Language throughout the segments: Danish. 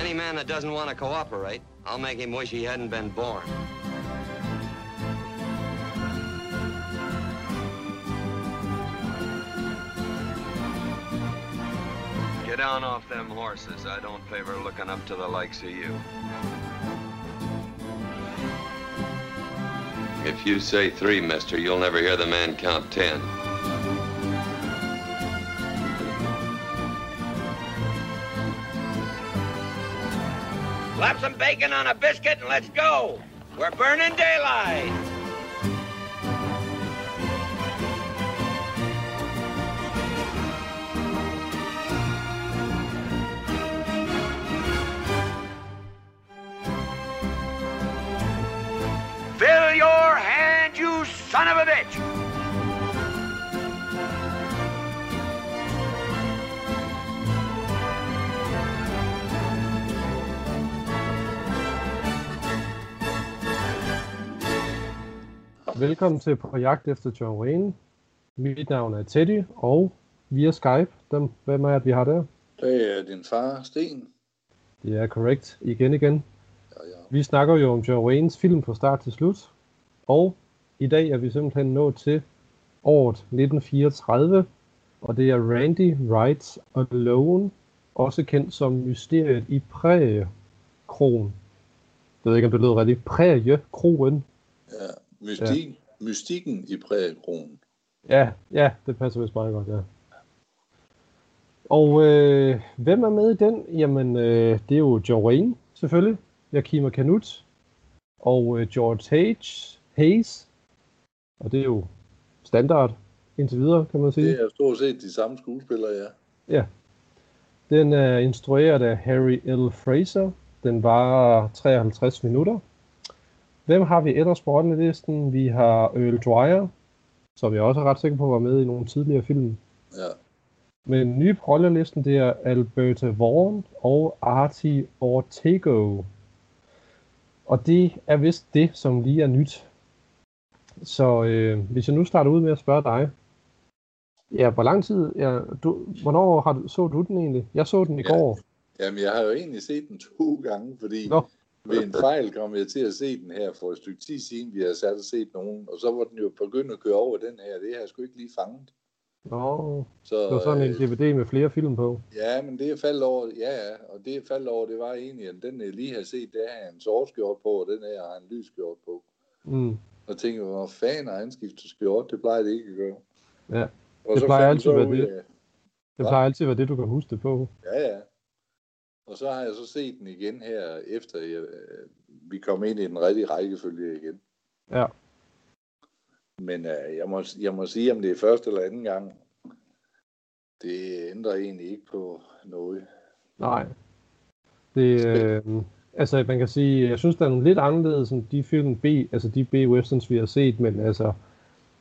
Any man that doesn't want to cooperate, I'll make him wish he hadn't been born. Get down off them horses. I don't favor looking up to the likes of you. If you say three, mister, you'll never hear the man count ten. Slap some bacon on a biscuit and let's go. We're burning daylight. Fill your hand, you son of a bitch! Velkommen til På jagt efter John Wayne. Mit navn er Teddy, og via Skype, dem, hvem er det, vi har der? Det er din far, Sten. Det er korrekt, igen igen. Ja, ja. Vi snakker jo om John Waynes film fra start til slut, og i dag er vi simpelthen nået til året 1934, og det er Randy Wrights Alone, også kendt som Mysteriet i Præge-krogen. Jeg ved ikke, om det lyder rigtigt. Præge-krogen. ja. Mystik, ja. Mystikken i prægekronen. Ja, ja, det passer vist meget godt, ja. Og øh, hvem er med i den? Jamen, øh, det er jo John Wayne, selvfølgelig. Yakima Kanut. Og øh, George Hayes, Hayes. Og det er jo standard indtil videre, kan man sige. Det er stort set de samme skuespillere, ja. Ja. Den er instrueret af Harry L. Fraser. Den var 53 minutter. Hvem har vi ellers på listen? Vi har Earl Dwyer, som jeg også er ret sikker på var med i nogle tidligere film. ja. Men nye på rollelisten, det er Alberta Vaughn og Artie Ortego. Og det er vist det, som lige er nyt. Så øh, hvis jeg nu starter ud med at spørge dig. Ja, hvor lang tid, ja, du, hvornår har du, så du den egentlig? Jeg så den i Ja. går. Jamen, jeg har jo egentlig set den to gange, fordi Nå. Ved en fejl kom jeg til at se den her for et stykke tid siden, vi har sat og set nogen, og så var den jo begyndt at køre over den her, det har jeg sgu ikke lige fanget. Nå, Så, det var sådan en øh, DVD med flere film på. Ja, men det er faldt over, ja, ja, og det er faldt over, det var egentlig, at den jeg lige har set, der har en sort skjort på, og den her har en lys skjort på. Mm. Og tænkte, hvor fanden har han skiftet skjort? Det plejer det ikke at gøre. Ja, Og Det så plejer altid jeg at være det. Det plejer altid at være det, du kan huske det på. Ja, ja. Og så har jeg så set den igen her, efter jeg, øh, vi kom ind i den rigtige rækkefølge igen. Ja. Men øh, jeg, må, jeg må sige, om det er første eller anden gang, det ændrer egentlig ikke på noget. Nej. Det, øh, altså man kan sige, jeg synes, der er nogle lidt anderledes end de film B, altså de B-westerns, vi har set, men altså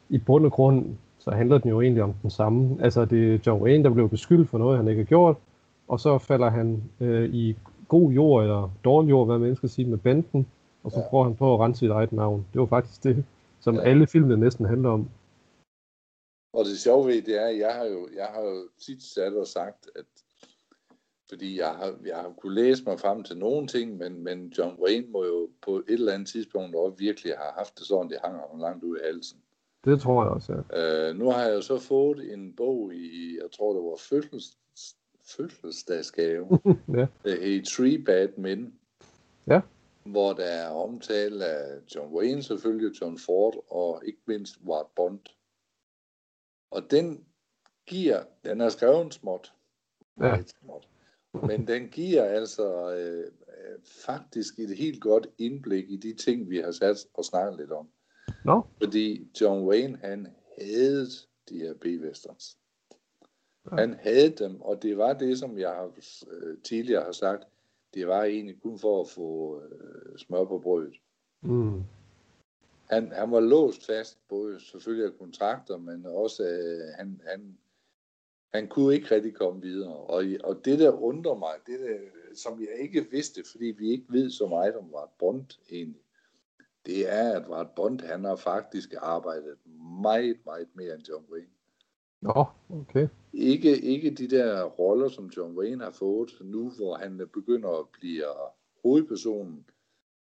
i bund og grund, så handler den jo egentlig om den samme. Altså det er John Wayne, der blev beskyldt for noget, han ikke har gjort, og så falder han øh, i god jord, eller dårlig jord, hvad man skal sige, med banden, og så Ja. prøver han på at rense sit eget navn. Det var faktisk det, som Ja. alle filmene næsten handler om. Og det sjove ved det er, at jeg har jo, jeg har jo tit sat og sagt, at fordi jeg har, jeg har kunne læse mig frem til nogle ting, men, men John Wayne må jo på et eller andet tidspunkt også virkelig have haft det sådan, det hang ham langt ud af halsen. Det tror jeg også, ja. Uh, nu har jeg jo så fået en bog i, jeg tror det var fødsels, fødselsdagsgave, ja. der hed Three Bad Men. Ja. Hvor der er omtale af John Wayne selvfølgelig, John Ford og ikke mindst Ward Bond. Og den giver, den er skrevet småt, Ja. småt, men den giver altså øh, øh, faktisk et helt godt indblik i de ting, vi har sat og snakket lidt om. Nå, Fordi John Wayne, han havde de her B-westerns. Ja. Han havde dem, og det var det, som jeg har, øh, tidligere har sagt, det var egentlig kun for at få øh, smør på brødet. mm. Han, han var låst fast, både selvfølgelig af kontrakter, men også, øh, han, han, han kunne ikke rigtig komme videre. Og, og det, der undrer mig, det der, som jeg ikke vidste, fordi vi ikke ved så meget om Vart Bond egentlig, det er, at Vart Bond, han har faktisk arbejdet meget, meget mere end John Wayne. Nå, okay. Ikke, ikke de der roller, som John Wayne har fået nu, hvor han begynder at blive hovedpersonen,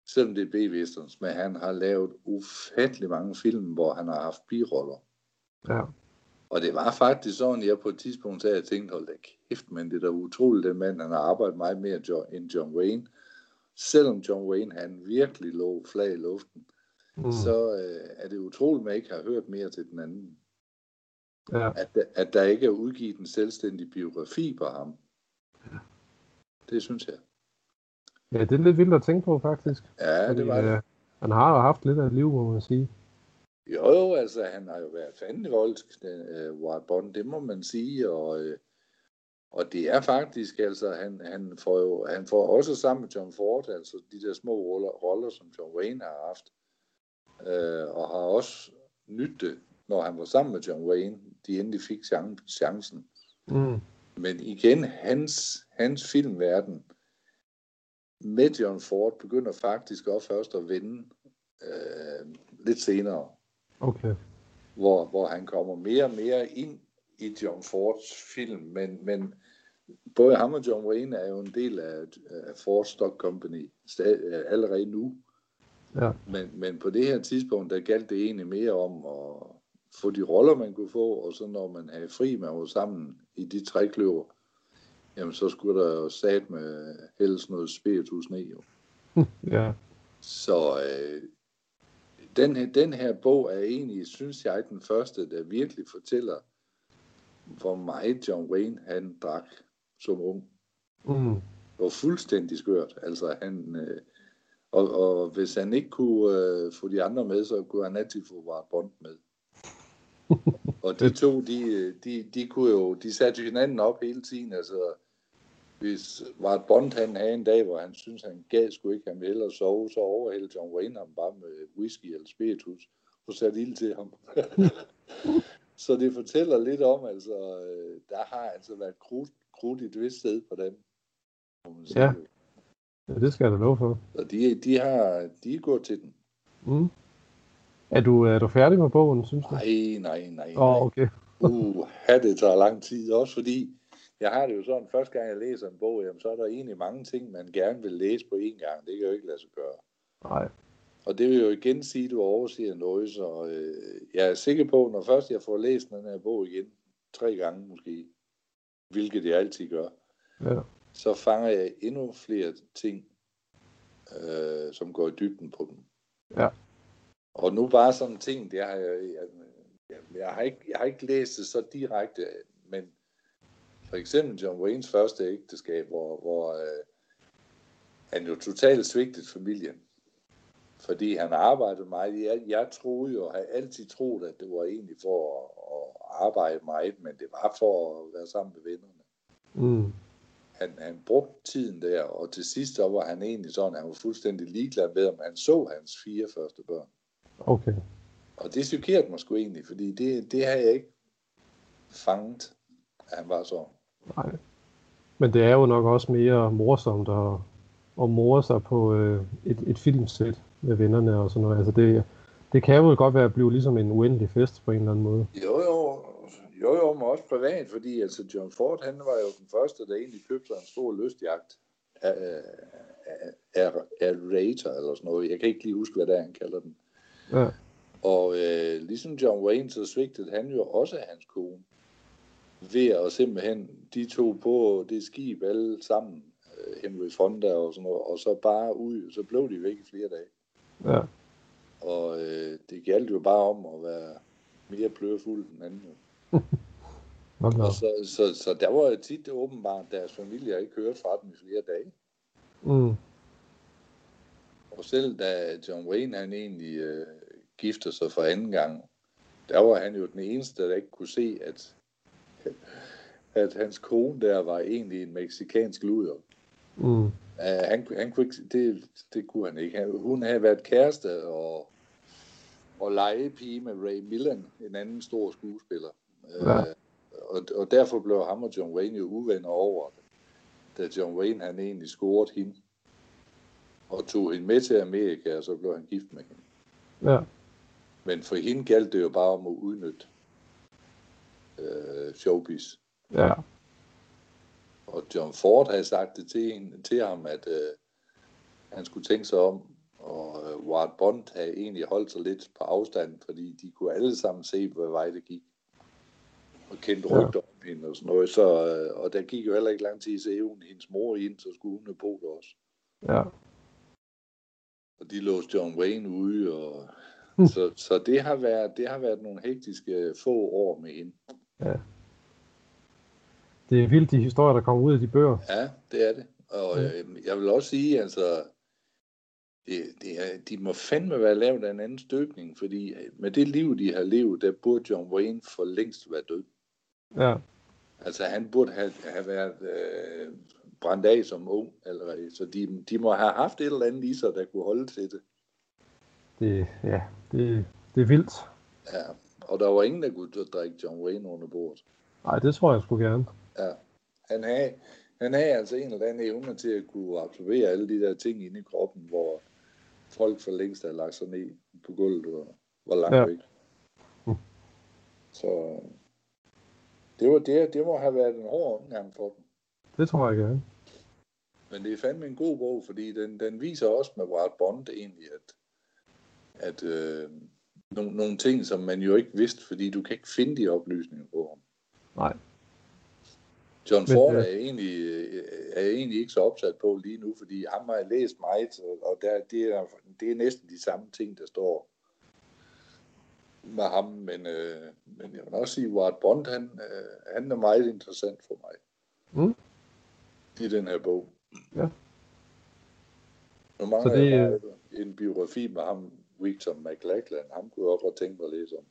selvom det er B-westerns, men han har lavet ufattelig mange film, hvor han har haft biroller. Ja. Og det var faktisk sådan, jeg på et tidspunkt sagde, at jeg tænkte, hold da kæft, men det er da utroligt, den mand, han har arbejdet meget mere end John Wayne. Selvom John Wayne, han virkelig lå flag i luften, mm. så øh, er det utroligt, at man ikke har hørt mere til den anden. Ja. At, at der ikke er udgivet en selvstændig biografi på ham. Ja. Det synes jeg. Ja, det er lidt vildt at tænke på, faktisk. Ja, Fordi, det var det. Øh, han har jo haft lidt af et liv, må man sige. Jo, jo, altså han har jo været fandenivoldsk, uh, Ward Bond, det må man sige, og, uh, og det er faktisk, altså han, han, får jo, han får også sammen med John Ford, altså de der små roller, roller som John Wayne har haft, uh, og har også nyttet, når han var sammen med John Wayne, de endelig fik chancen. Mm. Men igen, hans, hans filmverden med John Ford begynder faktisk også først at vende uh, lidt senere. Okay. Hvor, hvor han kommer mere og mere ind i John Fords film, men, men både ham og John Wayne er jo en del af, af Ford Stock Company stad, allerede nu. Ja. Men, men på det her tidspunkt, der galt det egentlig mere om at få de roller, man kunne få, og så når man havde fri, man var sammen i de tre kløver, jamen så skulle der jo sat med helst noget spiritus ned jo. ja. Så øh, den her, den her bog er egentlig, synes jeg, den første, der virkelig fortæller, hvor meget John Wayne han drak som ung. Mm. Det var fuldstændig skørt. Altså han, øh, og, og hvis han ikke kunne øh, få de andre med, så kunne han altid få Ward Bond med. og de to, de, de, de kunne jo, de satte hinanden op hele tiden. Altså, hvis var et Bond han havde en dag, hvor han synes han gad skulle ikke, han ville hellere sove, så overhældte John Wayne ham bare med whisky eller spiritus, og satte ild til ham. så det fortæller lidt om, altså, øh, der har altså været krudt, krudt i et vist sted på dem. Ja. ja, det skal jeg da love for. Så de, de, har, de er gået til den. Mm. Er du, er du færdig med bogen, synes du? Nej, nej, nej. Åh, oh, okay. uh, det tager lang tid, også fordi jeg har det jo sådan, første gang jeg læser en bog, jamen, så er der egentlig mange ting, man gerne vil læse på én gang. Det kan jo ikke lade sig gøre. Nej. Og det vil jo igen sige, at du overser noget, så øh, jeg er sikker på, når først jeg får læst den her bog igen, tre gange måske, hvilket jeg altid gør, ja. så fanger jeg endnu flere ting, øh, som går i dybden på dem. Ja. Og nu bare sådan en ting, det har jeg, jeg, jeg, jeg, har ikke, jeg har ikke læst det så direkte, men for eksempel John Waynes første ægteskab, hvor, hvor øh, han jo totalt svigtede familien. Fordi han arbejdede meget. Jeg, jeg troede jo, har altid troet, at det var egentlig for at, at arbejde meget, men det var for at være sammen med vennerne. Mm. Han, han brugte tiden der, og til sidst så var han egentlig sådan, at han var fuldstændig ligeglad med, om han så hans fire første børn. Okay. Og det chokerede mig sgu egentlig, fordi det, det har jeg ikke fanget, at han var sådan. Nej. Men det er jo nok også mere morsomt at, at more sig på øh, et, et filmsæt med vennerne og sådan noget. Altså det, det kan jo godt være at blive ligesom en uendelig fest på en eller anden måde. Jo, jo. Jo, jo, men også privat, fordi altså John Ford, han var jo den første, der egentlig købte en stor lystjagt af, af, af, af Rater eller sådan noget. Jeg kan ikke lige huske, hvad det er, han kalder den. Ja. Og øh, ligesom John Wayne, så svigtede han jo også hans kone ved at simpelthen de to på det skib alle sammen, øh, Henry Fonda og sådan noget, og så bare ud, så blev de væk i flere dage. Ja. Og øh, det galt jo bare om at være mere plørefuld end anden. Okay. og så, så, så der var tit det åbenbart, deres familie ikke hørt fra dem i flere dage. Mm. Og selv da John Wayne han egentlig øh, gifter sig for anden gang, der var han jo den eneste, der ikke kunne se, at at hans kone der var egentlig en meksikansk luder. Mm. Uh, han, han kunne ikke, det, det kunne han ikke. Han, hun havde været kæreste og, og legepige med Ray Millen, en anden stor skuespiller. Ja. Uh, og, og derfor blev ham og John Wayne jo uvenner over det. Da John Wayne han egentlig scorede hende og tog hende med til Amerika, og så blev han gift med hende. Ja. Men for hende galt det jo bare om at udnytte øh, showbiz. Ja, Og John Ford havde sagt det til, en, til ham, at øh, han skulle tænke sig om, og øh, Ward Bond havde egentlig holdt sig lidt på afstand, fordi de kunne alle sammen se, hvad vej det gik. Og kendte Ja. rygter om hende og sådan noget. Så, øh, og der gik jo heller ikke lang tid, så hun hendes mor ind, så skulle hun have bo der også. ja, Og de låste John Wayne ude, og Hmm. så, så det, har været, det har været nogle hektiske få år med hende. det er vildt, de historier, der kommer ud af de bøger. Ja, det er det. Og Mm. øh, jeg vil også sige, altså, det, det er, de må fandme være lavet af en anden støbning, fordi øh, med det liv, de har levet, der burde John Wayne for længst være død. Ja, Altså, han burde have, have været øh, brændt af som ung allerede, så de, de må have haft et eller andet i sig, der kunne holde til det. Det, ja, det, det er vildt. Ja. Og der var ingen, der kunne drikke John Wayne under bordet. Nej, det tror jeg sgu gerne. Ja. Han havde, han havde altså en eller anden evne til at kunne absorbere alle de der ting inde i kroppen, hvor folk for længst havde lagt sig ned på gulvet og var langt Ja. væk. Mm. Så det, var, det, det må have været en hård omgang for dem. Det tror jeg gerne. Men det er fandme en god bog, fordi den, den viser også med Ward Bond egentlig, at, at øh, nogle, nogle ting, som man jo ikke vidste, fordi du kan ikke finde de oplysninger på ham. Nej. John Men, Ford øh, er, egentlig, øh, er jeg egentlig ikke så opsat på lige nu, fordi ham har jeg læst meget, og- der, det, er, det er næsten de samme ting, der står med ham, men, øh, men jeg vil også sige, at Ward Bond, han, øh, han er meget interessant for mig. Mm. I den her bog. Ja. Nu mangler Så det, jeg bare en biografi med ham, Victor McLachlan. Ham kunne jeg også godt tænke mig at læse om.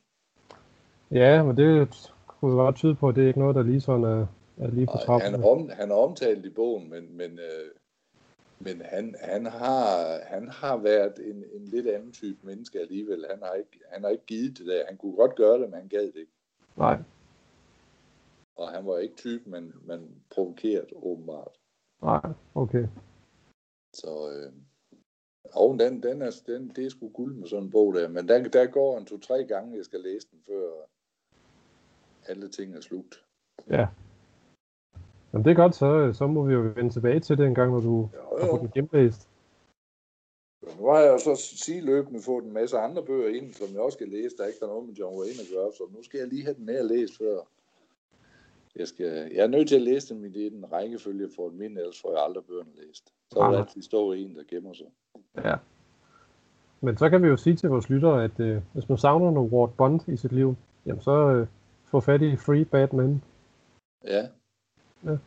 Ja, men det kunne godt tyde på, at det er ikke noget, der lige sådan er, er lige på trappen. han, om, han er omtalt i bogen, men, men, øh, men han, han, har, han har været en, en lidt anden type menneske alligevel. Han har, ikke, han har ikke givet det der. Han kunne godt gøre det, men han gad det ikke. Nej, Og han var ikke typen, man, man provokeret åbenbart. nej, okay. Så øh, og den, den er, den, det er sgu guld med sådan en bog der. Men der, der går en to-tre gange, jeg skal læse den, før alle ting er slugt. Ja. Jamen det er godt, så, så må vi jo vende tilbage til det en gang, når du Jo, har fået jo. den gennemlæst. Nu har jeg jo så sideløbende fået en masse andre bøger ind, som jeg også skal læse, der ikke har noget med John Wayne at gøre, så nu skal jeg lige have den her læst før. Jeg, skal, jeg er nødt til at læse dem i den rækkefølge for en mind, ellers får jeg aldrig bøgerne læst. Så vil der Aha. altid stå en, der gemmer sig. Ja. Men så kan vi jo sige til vores lyttere, at øh, hvis man savner noget Ward Bond i sit liv, jamen så øh, få fat i Free Batman. Ja. Ja.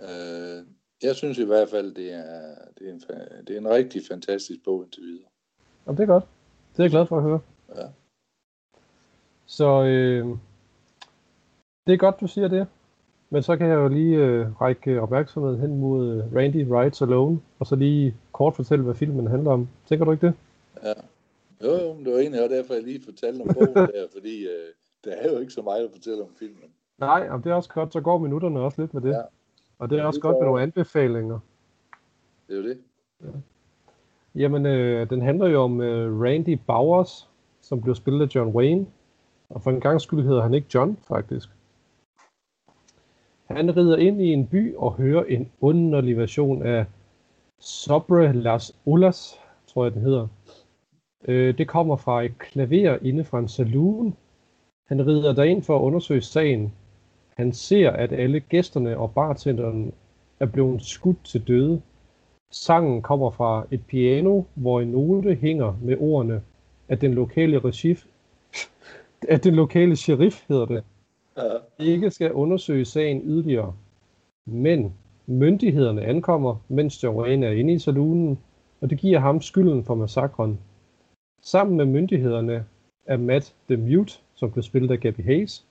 Øh, jeg synes i hvert fald, det er, det er, en, det er en rigtig fantastisk bog indtil videre. Jamen det er godt. Det er jeg glad for at høre. Ja. Så øh, det er godt, du siger det. Men så kan jeg jo lige øh, række opmærksomhed hen mod øh, Randy Rides Alone, og så lige kort fortælle, hvad filmen handler om. Tænker du ikke det? Ja. Jo, jo, men det var egentlig også derfor, jeg lige fortalte om bogen der, fordi øh, der er jo ikke så meget at fortælle om filmen. Nej, jamen det er også godt. Så går minutterne også lidt med det. Ja. Og det er Ja, også det godt med går- nogle anbefalinger. Det er jo det. Jamen, øh, den handler jo om øh, Randy Bowers, som blev spillet af John Wayne. Og for en gang skyld hedder han ikke John, faktisk. Han rider ind i en by og hører en underlig version af Sobre las Olas, tror jeg den hedder. Øh, det kommer fra et klaver inde fra en saloon. Han rider derind for at undersøge sagen. Han ser, at alle gæsterne og bartenderen er blevet skudt til døde. Sangen kommer fra et piano, hvor en note hænger med ordene, at den lokale regif, at den lokale sheriff hedder det, ikke skal undersøge sagen yderligere. Men myndighederne ankommer, mens Joanne er inde i saloonen, og det giver ham skylden for massakren. Sammen med myndighederne er Matt the Mute, som blev spillet af Gabby Hayes.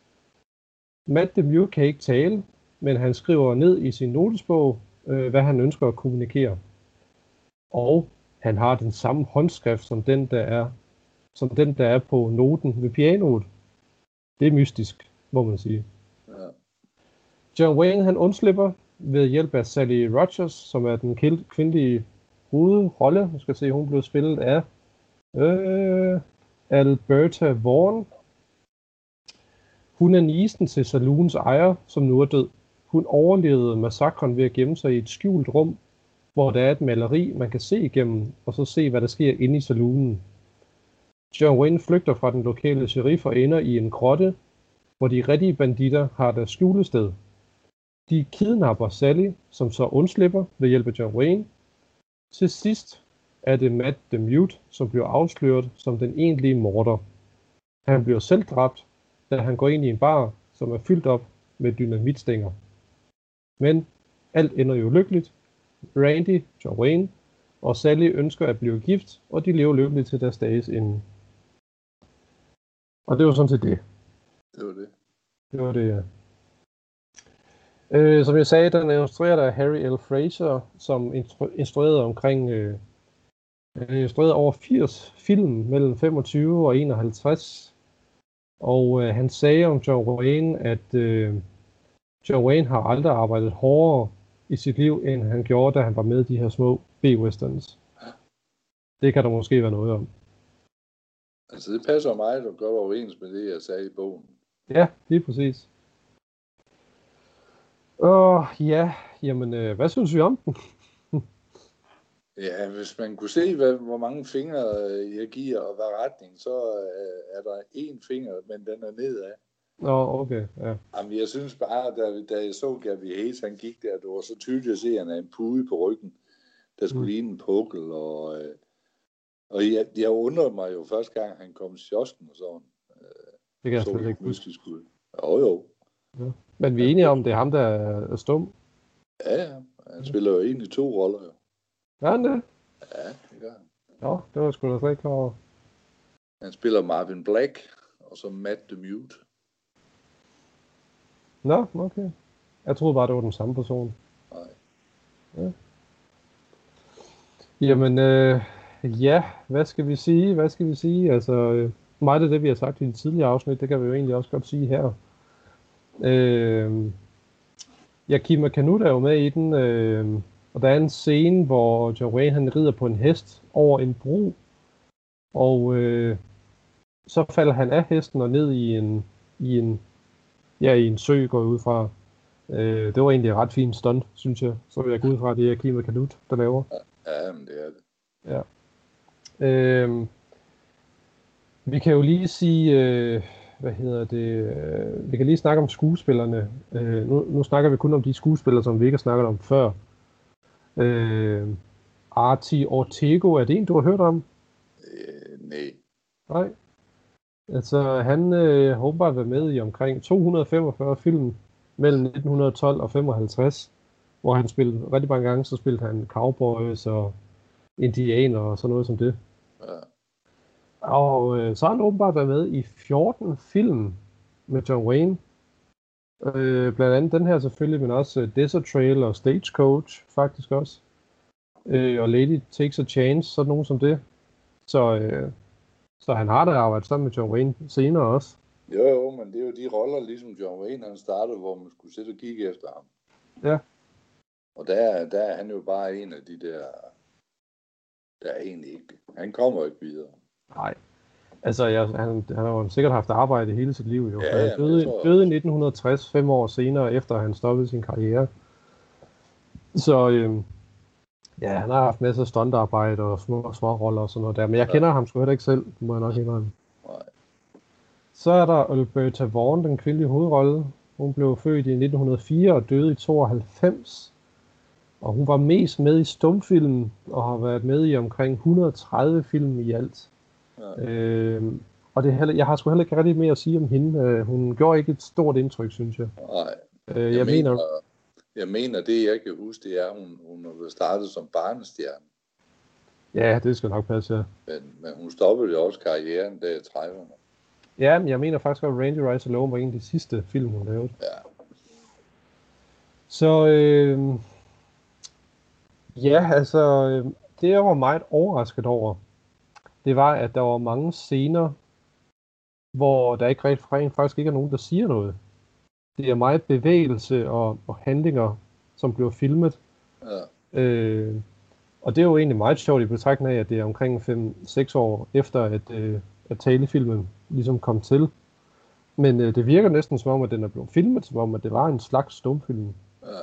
Matt the Mute kan ikke tale, men han skriver ned i sin notesbog, øh, hvad han ønsker at kommunikere. Og han har den samme håndskrift som den, der er, som den, der er på noten ved pianoet. Det er mystisk, må man sige. Ja. John Wayne han undslipper ved hjælp af Sally Rogers, som er den kvindelige hovedrolle. Nu skal se, hun blev spillet af øh, Alberta Vaughn. Hun er nisen til saloons ejer, som nu er død. Hun overlevede massakren ved at gemme sig i et skjult rum, hvor der er et maleri, man kan se igennem, og så se, hvad der sker inde i saloonen. John Wayne flygter fra den lokale sheriff og ender i en grotte, hvor de rigtige banditter har deres skjulested. De kidnapper Sally, som så undslipper ved hjælp af John Wayne. Til sidst er det Matt the Mute, som bliver afsløret som den egentlige morder. Han bliver selv dræbt, da han går ind i en bar, som er fyldt op med dynamitstænger. Men alt ender jo lykkeligt. Randy, John Wayne og Sally ønsker at blive gift, og de lever lykkeligt til deres dages ende. Og det var sådan set det. Det var det. Det var det, ja. Øh, som jeg sagde, den er instrueret af Harry L. Fraser, som instru- instruerede omkring øh, instruerede over 80 film mellem 25 og 51. Og øh, han sagde om John Wayne, at øh, John Wayne har aldrig arbejdet hårdere i sit liv, end han gjorde, da han var med i de her små B-westerns. Det kan der måske være noget om. Altså, det passer mig, du gør overens med det, jeg sagde i bogen. Ja, lige præcis. Åh, ja, jamen, øh, hvad synes vi om den? Ja, hvis man kunne se, hvad, hvor mange fingre øh, jeg giver, og hvad retning, så øh, er der én finger, men den er nedad. Nå, okay, ja. Jamen, jeg synes bare, da, da jeg så Gavi Hayes, han gik der, det var så tydeligt at se, at han er en pude på ryggen, der skulle mm. ligne en pukkel, og, øh, og jeg, jeg undrede mig jo første gang, han kom til kiosken og sådan. Øh, Det kan jeg slet ikke huske. mystisk ud. Jo, jo. Men vi er enige om, det er ham, der er stum. Ja, ja. Han spiller jo egentlig to roller, jo. Er han det? Ja, det gør han. Nå, det var sgu da slet ikke klar over. Han spiller Marvin Black, og så Matt the Mute. Nå, okay. Jeg troede bare, det var den samme person. Nej. Jamen, øh, ja, hvad skal vi sige? Hvad skal vi sige? Altså, øh, meget af det, vi har sagt i de tidligere afsnit, det kan vi jo egentlig også godt sige her. Øh, ja, Kima Kanut er jo med i den, øh, og der er en scene, hvor Wayne han rider på en hest over en bro, og øh, så falder han af hesten og ned i en, i en, ja, i en sø, går ud fra. Øh, det var egentlig et ret fint stunt, synes jeg. Så vil jeg gå ud fra, at det er Kima Kanut, der laver. Ja, men det er det. Øhm, vi kan jo lige sige, øh, hvad hedder det, øh, vi kan lige snakke om skuespillerne. Øh, nu, nu snakker vi kun om de skuespillere, som vi ikke har snakket om før. Øh, Arti Ortego, er det en, du har hørt om? Øh, nej. Nej. Altså, han øh, har åbenbart været med i omkring 245 film mellem 1912 og 55, hvor han spillede rigtig mange gange, så spillede han cowboys og indianer og sådan noget som det. Ja. Og øh, så har han åbenbart været med i 14 film med John Wayne. Øh, blandt andet den her selvfølgelig, men også øh, Desert Trail og Stagecoach faktisk også. Øh, og Lady Takes a Chance, sådan nogen som det. Så, øh, så han har da arbejdet sammen med John Wayne senere også. Jo, jo, men det er jo de roller, ligesom John Wayne, han startede, hvor man skulle sidde og kigge efter ham. Ja. Og der, der er han jo bare en af de der, der er egentlig ikke, han kommer ikke videre. Nej. Altså, jeg, han, han har jo sikkert haft arbejde hele sit liv. Jo. Ja, Han ja, døde, tror døde i 1960, fem år senere, efter han stoppede sin karriere. Så øhm, ja, han har haft masser af stuntarbejde og små, små roller og sådan noget der. Men jeg Ja. kender ham sgu heller ikke selv, må jeg nok indrømme. Nej. Så er der Alberta Vaughn, den kvindelige hovedrolle. Hun blev født i 1904 og døde i 92. Og hun var mest med i stumfilm og har været med i omkring 130 film i alt. Ja. Øh, og det er heller, jeg har sgu heller ikke rigtig mere at sige om hende. Øh, hun gjorde ikke et stort indtryk, synes jeg. Nej. Øh, jeg, Jeg, mener, mener, jeg mener, det jeg kan huske, det er, at hun, hun har startet som barnestjerne. ja, det skal nok passe, ja. Men, men hun stoppede jo også karrieren der i 30'erne. Ja, men jeg mener faktisk, at Randy Rice Alone var en af de sidste film, hun lavede. Ja. Så øh, ja, altså, øh, det jeg var meget overrasket over, det var, at der var mange scener, hvor der ikke rent, rent faktisk ikke er nogen, der siger noget. Det er meget bevægelse og, og handlinger, som bliver filmet. ja. Øh, og det er jo egentlig meget sjovt i betragtning af, at det er omkring 5-6 år efter, at, øh, at talefilmen ligesom kom til. Men øh, det virker næsten som om, at den er blevet filmet, som om, at det var en slags stumfilm. Ja.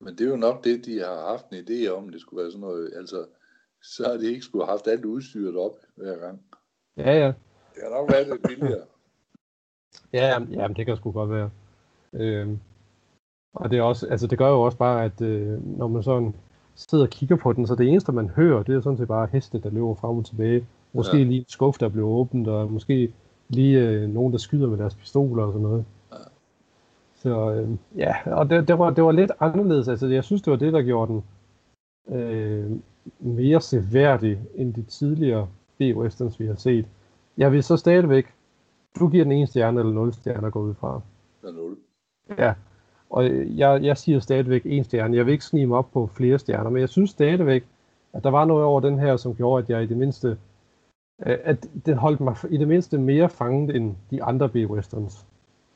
Men det er jo nok det, de har haft en idé om, det skulle være sådan noget, altså, så har de ikke skulle have haft alt udstyret op hver gang. Ja, ja. Det har nok været lidt billigere. Ja, jamen, jamen, det kan sgu godt være. Øhm, og det, er også, altså, det gør jo også bare, at øh, når man sådan sidder og kigger på den, så det eneste, man hører, det er sådan set bare heste, der løber frem og tilbage. Måske ja. lige en skuff, der bliver åbent, og måske lige øh, nogen, der skyder med deres pistoler og sådan noget. Ja. Så øh, ja, og det, det, var, det var lidt anderledes. Altså, jeg synes, det var det, der gjorde den øh, mere seværdig end de tidligere B-westerns, vi har set. Jeg vil så stadigvæk, du giver den ene stjerne eller nul stjerner går ud fra. Ja, nul. Ja, og jeg, jeg siger stadigvæk en stjerne. Jeg vil ikke snige mig op på flere stjerner, men jeg synes stadigvæk, at der var noget over den her, som gjorde, at jeg i det mindste, øh, at den holdt mig i det mindste mere fanget end de andre B-westerns.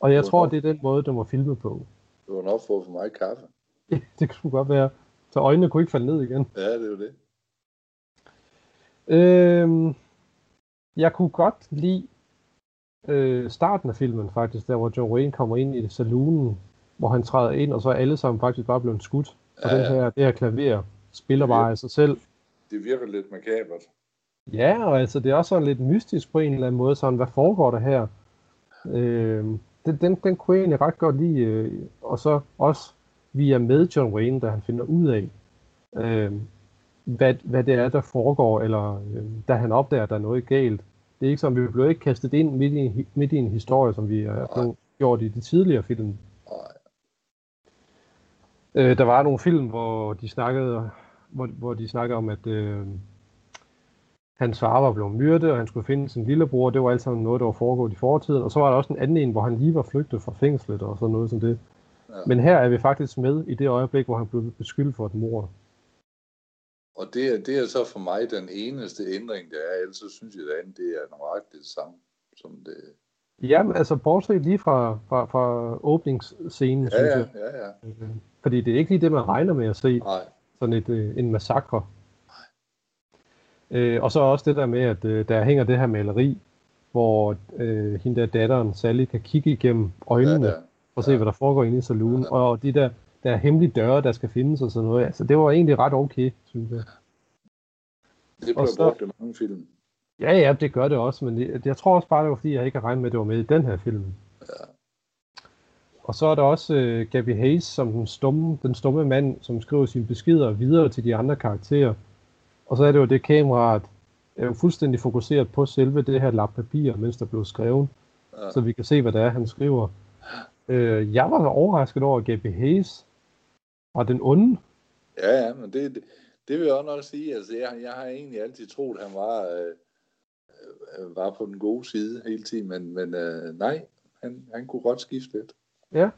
Og jeg tror, det er den måde, den var filmet på. Det var nok for for mig kaffe. Ja, det kunne godt være. Så øjnene kunne ikke falde ned igen. Ja, det er jo det. Øhm, jeg kunne godt lide øh, starten af filmen faktisk, der hvor John Wayne kommer ind i saloonen, hvor han træder ind, og så er alle sammen faktisk bare blevet skudt. Og ja, den her, det her klaver spiller bare af sig selv. Det virker lidt makabert. Ja, og altså det er også sådan lidt mystisk på en eller anden måde, sådan hvad foregår der her? Øh, den, den, den kunne jeg egentlig ret godt lide, øh, og så også via med John Wayne, da han finder ud af, øh, hvad, hvad det er, der foregår, eller øh, da han opdager, at der er noget galt. Det er ikke som, vi bliver ikke kastet ind midt i, midt i en historie, som vi har blevet gjort i de tidligere film. Øh, der var nogle film, hvor de snakkede, hvor, hvor de snakkede om, at øh, hans far var blevet myrdet, og han skulle finde sin lillebror. Det var alt sammen noget, der var foregået i fortiden. Og så var der også en anden en, hvor han lige var flygtet fra fængslet og sådan noget som det. Ja. Men her er vi faktisk med i det øjeblik, hvor han blev beskyldt for et mord. Og det er, det er så for mig den eneste ændring, der er. Ellers så synes jeg, at det er nøjagtigt det samme, som det, Ja, altså bortset lige fra, fra, fra åbningsscenen, ja, synes jeg. Ja, ja, ja. Fordi det er ikke lige det, man regner med at se. Nej. Sådan et, øh, en massakre. Øh, og så også det der med, at øh, der hænger det her maleri, hvor øh, hende der datteren Sally kan kigge igennem øjnene ja, ja. Og se, hvad der foregår inde i saloon. Ja, ja. Og de der, der hemmelige døre, der skal findes og sådan noget. Altså, det var egentlig ret okay, synes jeg. Det bliver brugt i mange film. Ja, ja, det gør det også, men jeg, jeg tror også bare, det var fordi, jeg ikke har regnet med, at det var med i den her film. Ja. Og så er der også uh, Gabby Hayes som den stumme, den stumme mand, som skriver sine beskeder videre til de andre karakterer. Og så er det jo det kameraet er jo fuldstændig fokuseret på selve det her lap papir, mens der blev skrevet. Ja. Så vi kan se, hvad det er, han skriver. Uh, jeg var overrasket over, Gabby Hayes var den onde. Ja, ja, men det, det, det vil jeg også nok sige. Altså, jeg, jeg har egentlig altid troet, at han var... Øh øh, var på den gode side hele tiden, men, men øh, nej, han, han kunne godt skifte lidt. Ja,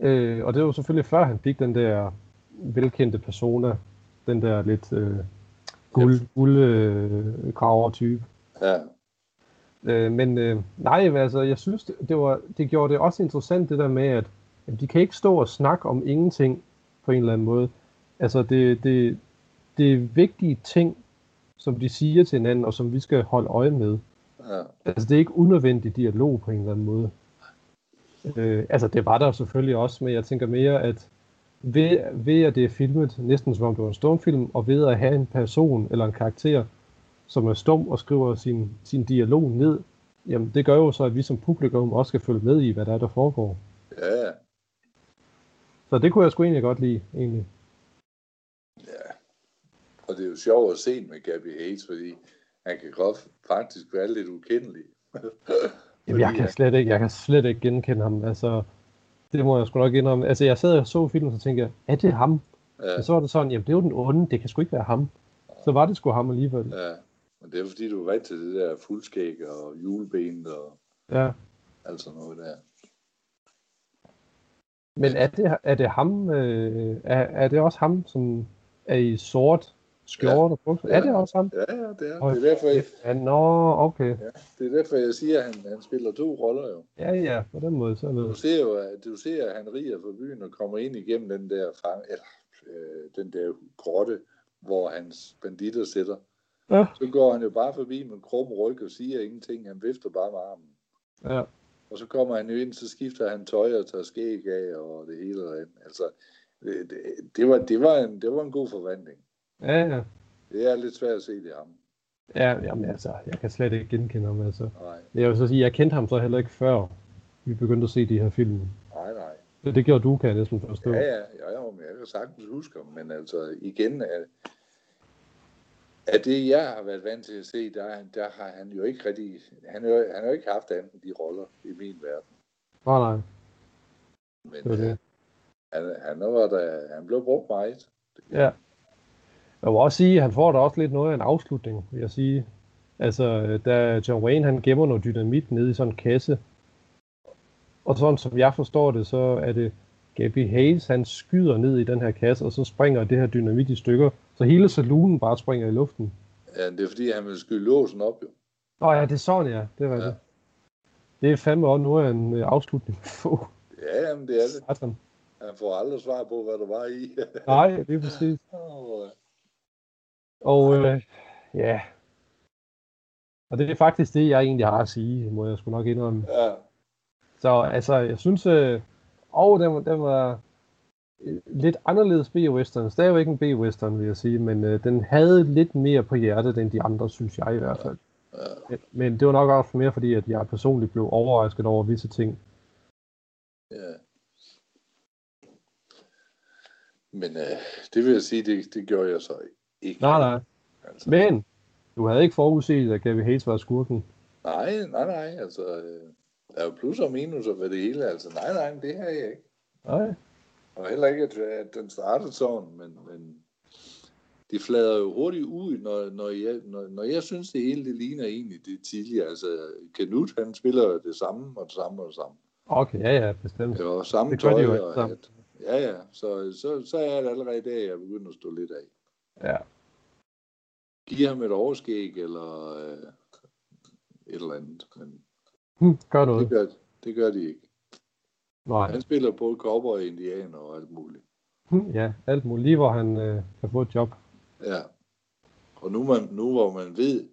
øh, og det var selvfølgelig før han fik den der velkendte persona, den der lidt øh, guld, guld øh, type. Ja. Øh, men øh, nej, altså jeg synes, det, det, var, det gjorde det også interessant det der med, at, at de kan ikke stå og snakke om ingenting på en eller anden måde. Altså det, det, det er vigtige ting, som de siger til hinanden, og som vi skal holde øje med. Ja. Altså, det er ikke unødvendig dialog på en eller anden måde. Øh, altså, det var der selvfølgelig også, men jeg tænker mere, at ved, ved at det er filmet næsten som om det var en stumfilm, og ved at have en person eller en karakter, som er stum og skriver sin, sin dialog ned, jamen det gør jo så, at vi som publikum også skal følge med i, hvad der er, der foregår. Ja. Så det kunne jeg sgu egentlig godt lide, egentlig. Og det er jo sjovt at se med Gabby Hayes, fordi han kan godt faktisk være lidt ukendelig. Jamen, jeg kan slet ikke, jeg kan slet ikke genkende ham. Altså, det må jeg sgu nok indrømme. Altså, jeg sad og så filmen, og tænkte, er det ham? Ja. Og så var det sådan, jamen, det er jo den onde, det kan sgu ikke være ham. Så var det sgu ham alligevel. Ja, men det er fordi, du er vant til det der fuldskæg og juleben og ja. alt sådan noget der. Men er det, er det ham, øh, er, er det også ham, som er i sort skjorte ja. og Ja. Er det også ham? Ja, ja, det er. det er derfor, jeg... Ja, nå, okay. Ja, det er derfor, jeg siger, at han, han spiller to roller jo. Ja, ja, på den måde. Så det... Du ser jo, at, du ser, at han riger fra byen og kommer ind igennem den der, fang, eller, øh, den der grotte, hvor hans banditter sidder. Ja. Så går han jo bare forbi med krum ryg og siger ingenting. Han vifter bare med armen. Ja. Og så kommer han jo ind, så skifter han tøj og tager skæg af og det hele og andet. Altså, det, det, var, det, var en, det var en god forvandling. Ja, ja. Det er lidt svært at se det ham. Ja, jamen altså, jeg kan slet ikke genkende ham, altså. Nej, Jeg vil så sige, jeg kendte ham så heller ikke før vi begyndte at se de her film. nej, nej. Det, det gjorde du, kan jeg næsten forstå. Ja, ja, ja, ja, men jeg kan sagtens huske ham, men altså igen, af, det jeg har været vant til at se, der, der har han jo ikke rigtig, han har, jo- han har jo ikke haft andet de roller i min verden. Nej, nej, Men det det. øh, han, han, var der, han blev brugt meget. Ja. Jeg vil også sige, at han får da også lidt noget af en afslutning, vil jeg sige. Altså, da John Wayne han gemmer noget dynamit nede i sådan en kasse, og sådan som jeg forstår det, så er det Gabby Hayes, han skyder ned i den her kasse, og så springer det her dynamit i stykker, så hele saloonen bare springer i luften. Ja, det er fordi, han vil skyde låsen op, jo. Åh ja, det er sådan, ja. Det var Ja. det. Det er fandme også noget af en øh, afslutning at få. Ja, jamen, det er det. Satan. Han får aldrig svar på, hvad der var i. Nej, det er præcis. Og øh, ja. Og det er faktisk det, jeg egentlig har at sige, må jeg sgu nok indrømme. ja, Så altså, jeg synes, øh, og den, var- den var lidt anderledes B-western. Stadigvæk en B-western, vil jeg sige, men øh, den havde lidt mere på hjertet end de andre, synes jeg i hvert fald. ja. Men- det var nok også mere fordi, at jeg personligt blev overrasket over visse ting. ja. Men øh, det vil jeg sige, det, det gjorde jeg så ikke. Nej, nej. Altså, Men du havde ikke forudset, at Gavin Hayes var skurken. nej, nej, nej. Altså, øh, der er jo plus og minus ved det hele. Altså, nej, nej, det har jeg ikke. Nej. Og heller ikke, at, at den startede sådan, men, men de flader jo hurtigt ud, når, når, jeg, når, når jeg synes, det hele det ligner egentlig det tidligere. Altså, Knut, han spiller det samme og det samme og det samme. Okay, ja, ja, bestemt. Det var samme Det gør de tøj jo og hat. Ja, ja. Så, så, så er det allerede der, jeg begynder at stå lidt af. Ja. Giv ham et overskæg eller øh, et eller andet. Men Hm, gør det noget. gør, det gør de ikke. Nej. Han spiller både cowboy, indianer og alt muligt. Ja, alt muligt. Lige hvor han øh, kan få et job. Ja. Og nu, man, nu hvor man ved,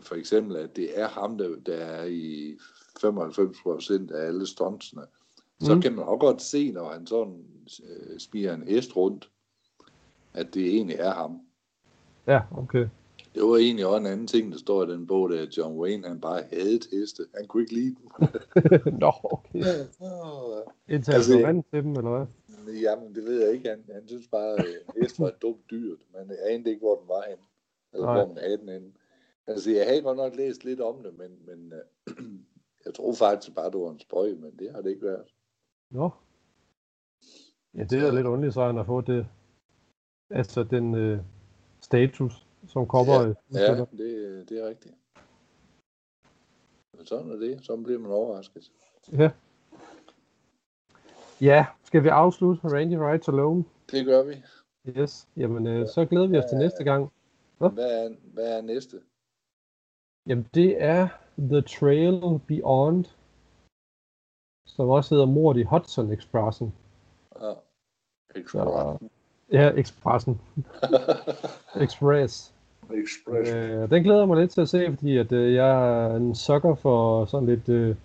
for eksempel, at det er ham, der, der er i 95 procent af alle stuntsene, så Mm. kan man også godt se, når han sådan øh, spiger en hest rundt, at det egentlig er ham. Ja, okay. Det var egentlig også en anden ting, der står i den bog, der at John Wayne, han bare havde heste. Han kunne ikke lide dem. Nå, okay. Indtil han Altså, blev jeg- vant til dem, eller hvad? Jamen, det ved jeg ikke. Han, han synes bare, at en hest var et dumt dyr. Man anede ikke, hvor den var henne. Eller Nej. hvor man havde den henne. Altså, jeg havde godt nok læst lidt om det, men, men øh, jeg tror faktisk bare, det var en spøj, men det har det ikke været. Nå. Ja, det er lidt underligt, så han har fået det. Altså den øh, status, som cowboy. Ja, det, det er rigtigt. Men sådan er det. Så bliver man overrasket. ja. Ja, skal vi afslutte Randy Rides Alone? Det gør vi. Yes. Jamen, øh, så glæder vi os til næste gang. Hvad er, hvad er næste? Jamen, det er The Trail Beyond, som også hedder Mord i Hudson Expressen. Ja. Så, ja, Expressen. Express. Express. Øh, den glæder jeg mig lidt til at se, fordi at, øh, jeg er en sukker for sådan lidt øh,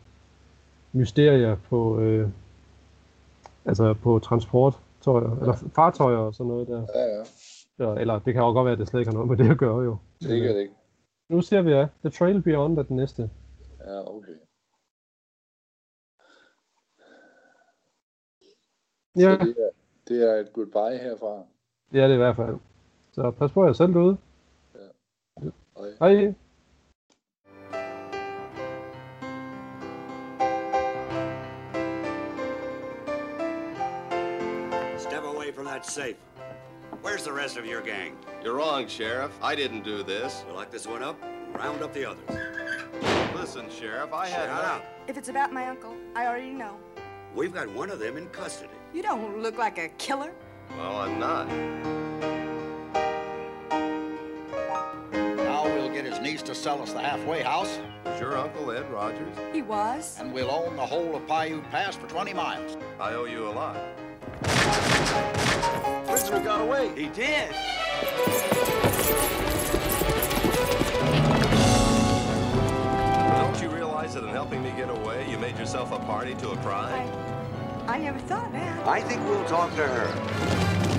mysterier på, øh, altså på transporttøjer, eller fartøjer og sådan noget der. Ja, ja. Ja, eller det kan jo godt være, at det slet ikke har noget med det at gøre jo. Sikkert ikke. Nu ser vi ja, The Trail Beyond er den næste. Ja, okay. Ja, Så det er, det er et goodbye herfra. det er det i hvert fald. Så pas på jer selv derude. Hej. Hej. Step away from that safe. Where's the rest of your gang? You're wrong, Sheriff. I didn't do this. You lock this one up, round up the others. Listen, Sheriff, I had Shut no- up. If it's about my uncle, I already know. We've got one of them in custody. You don't look like a killer. Well, I'm not. To sell us the halfway house, Was your uncle Ed Rogers? He was. and we'll own the whole of Paiute Pass for 20 miles. I owe you a lot. Prisoner got away. He did. Don't you realize that in helping me get away, you made yourself a party to a I, crime? I never thought that. I think we'll talk to her.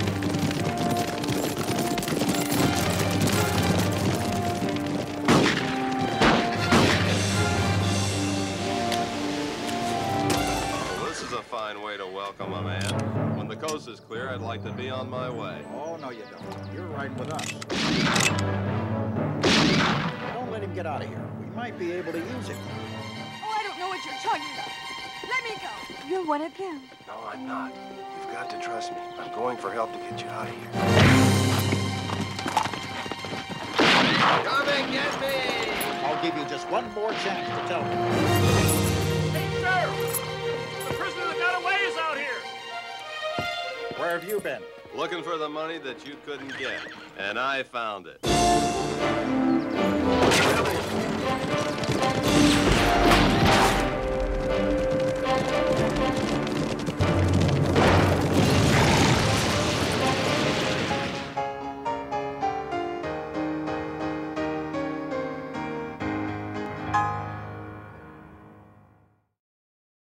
Fine way to welcome a man. When the coast is clear, I'd like to be on my way. Oh, no, you don't. You're riding with us. Don't let him get out of here. We might be able to use him. Oh, I don't know what you're talking about. Let me go. You're one of them. No, I'm not. You've got to trust me. I'm going for help to get you out of here. Come and get me! I'll give you just one more chance to tell me. Where have you been? Looking for the money that you couldn't get. And I found it.